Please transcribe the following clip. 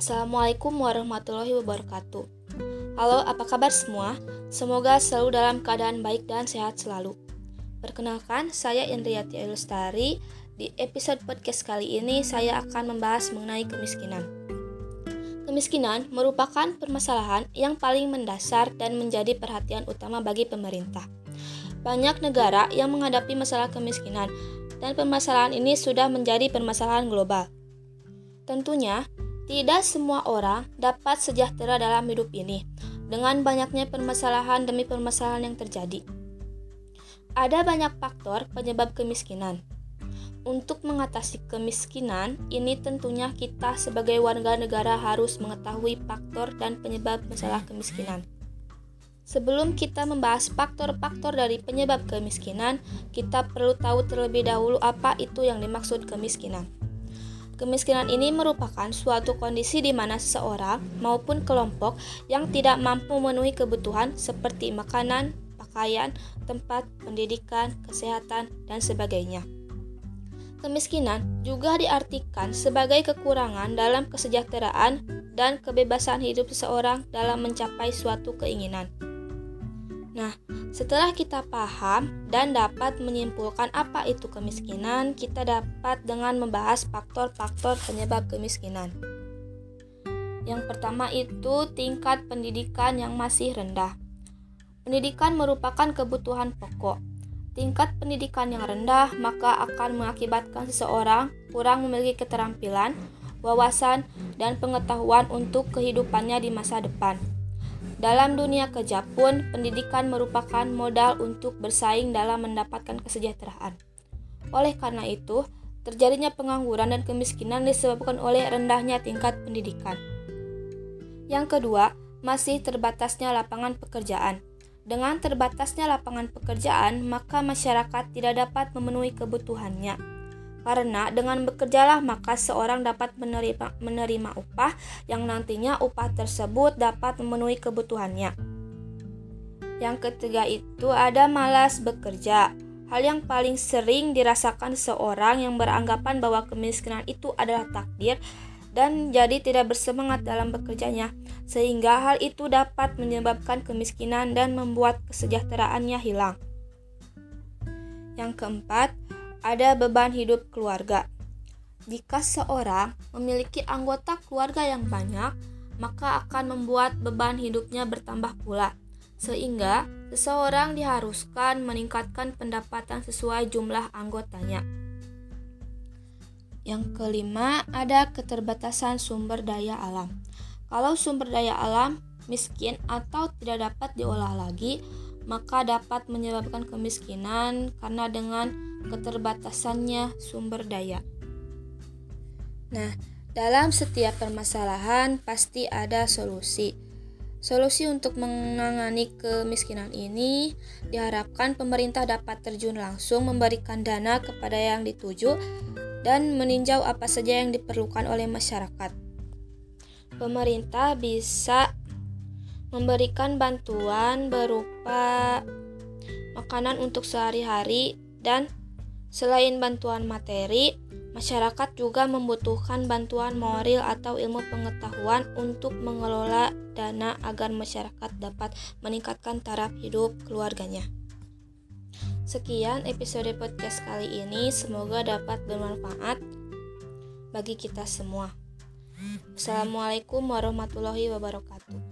Assalamualaikum warahmatullahi wabarakatuh. Halo, apa kabar semua? Semoga selalu dalam keadaan baik dan sehat selalu. Perkenalkan, saya Indriyati Lestari. Di episode podcast kali ini, saya akan membahas mengenai kemiskinan. Kemiskinan merupakan permasalahan yang paling mendasar dan menjadi perhatian utama bagi pemerintah. Banyak negara yang menghadapi masalah kemiskinan, dan permasalahan ini sudah menjadi permasalahan global. Tentunya, tidak semua orang dapat sejahtera dalam hidup ini dengan banyaknya permasalahan demi permasalahan yang terjadi. Ada banyak faktor penyebab kemiskinan. Untuk mengatasi kemiskinan, ini tentunya kita sebagai warga negara harus mengetahui faktor dan penyebab masalah kemiskinan. Sebelum kita membahas faktor-faktor dari penyebab kemiskinan, kita perlu tahu terlebih dahulu apa itu yang dimaksud kemiskinan. Kemiskinan ini merupakan suatu kondisi di mana seseorang maupun kelompok yang tidak mampu memenuhi kebutuhan seperti makanan, pakaian, tempat, pendidikan, kesehatan, dan sebagainya. Kemiskinan juga diartikan sebagai kekurangan dalam kesejahteraan dan kebebasan hidup seseorang dalam mencapai suatu keinginan. Nah, setelah kita paham dan dapat menyimpulkan apa itu kemiskinan, kita dapat dengan membahas faktor-faktor penyebab kemiskinan. Yang pertama itu tingkat pendidikan yang masih rendah. Pendidikan merupakan kebutuhan pokok. Tingkat pendidikan yang rendah maka akan mengakibatkan seseorang kurang memiliki keterampilan, wawasan, dan pengetahuan untuk kehidupannya di masa depan. Dalam dunia kerja pun, pendidikan merupakan modal untuk bersaing dalam mendapatkan kesejahteraan. Oleh karena itu, terjadinya pengangguran dan kemiskinan disebabkan oleh rendahnya tingkat pendidikan. Yang kedua, masih terbatasnya lapangan pekerjaan. Dengan terbatasnya lapangan pekerjaan, maka masyarakat tidak dapat memenuhi kebutuhannya karena dengan bekerjalah maka seorang dapat menerima, menerima upah yang nantinya upah tersebut dapat memenuhi kebutuhannya. Yang ketiga itu ada malas bekerja. Hal yang paling sering dirasakan seorang yang beranggapan bahwa kemiskinan itu adalah takdir dan jadi tidak bersemangat dalam bekerjanya, sehingga hal itu dapat menyebabkan kemiskinan dan membuat kesejahteraannya hilang. Yang keempat, ada beban hidup keluarga. Jika seorang memiliki anggota keluarga yang banyak, maka akan membuat beban hidupnya bertambah pula, sehingga seseorang diharuskan meningkatkan pendapatan sesuai jumlah anggotanya. Yang kelima, ada keterbatasan sumber daya alam. Kalau sumber daya alam miskin atau tidak dapat diolah lagi, maka dapat menyebabkan kemiskinan karena dengan keterbatasannya sumber daya. Nah, dalam setiap permasalahan pasti ada solusi. Solusi untuk menangani kemiskinan ini diharapkan pemerintah dapat terjun langsung memberikan dana kepada yang dituju dan meninjau apa saja yang diperlukan oleh masyarakat. Pemerintah bisa memberikan bantuan berupa makanan untuk sehari-hari dan selain bantuan materi, masyarakat juga membutuhkan bantuan moral atau ilmu pengetahuan untuk mengelola dana agar masyarakat dapat meningkatkan taraf hidup keluarganya. Sekian episode podcast kali ini, semoga dapat bermanfaat bagi kita semua. Assalamualaikum warahmatullahi wabarakatuh.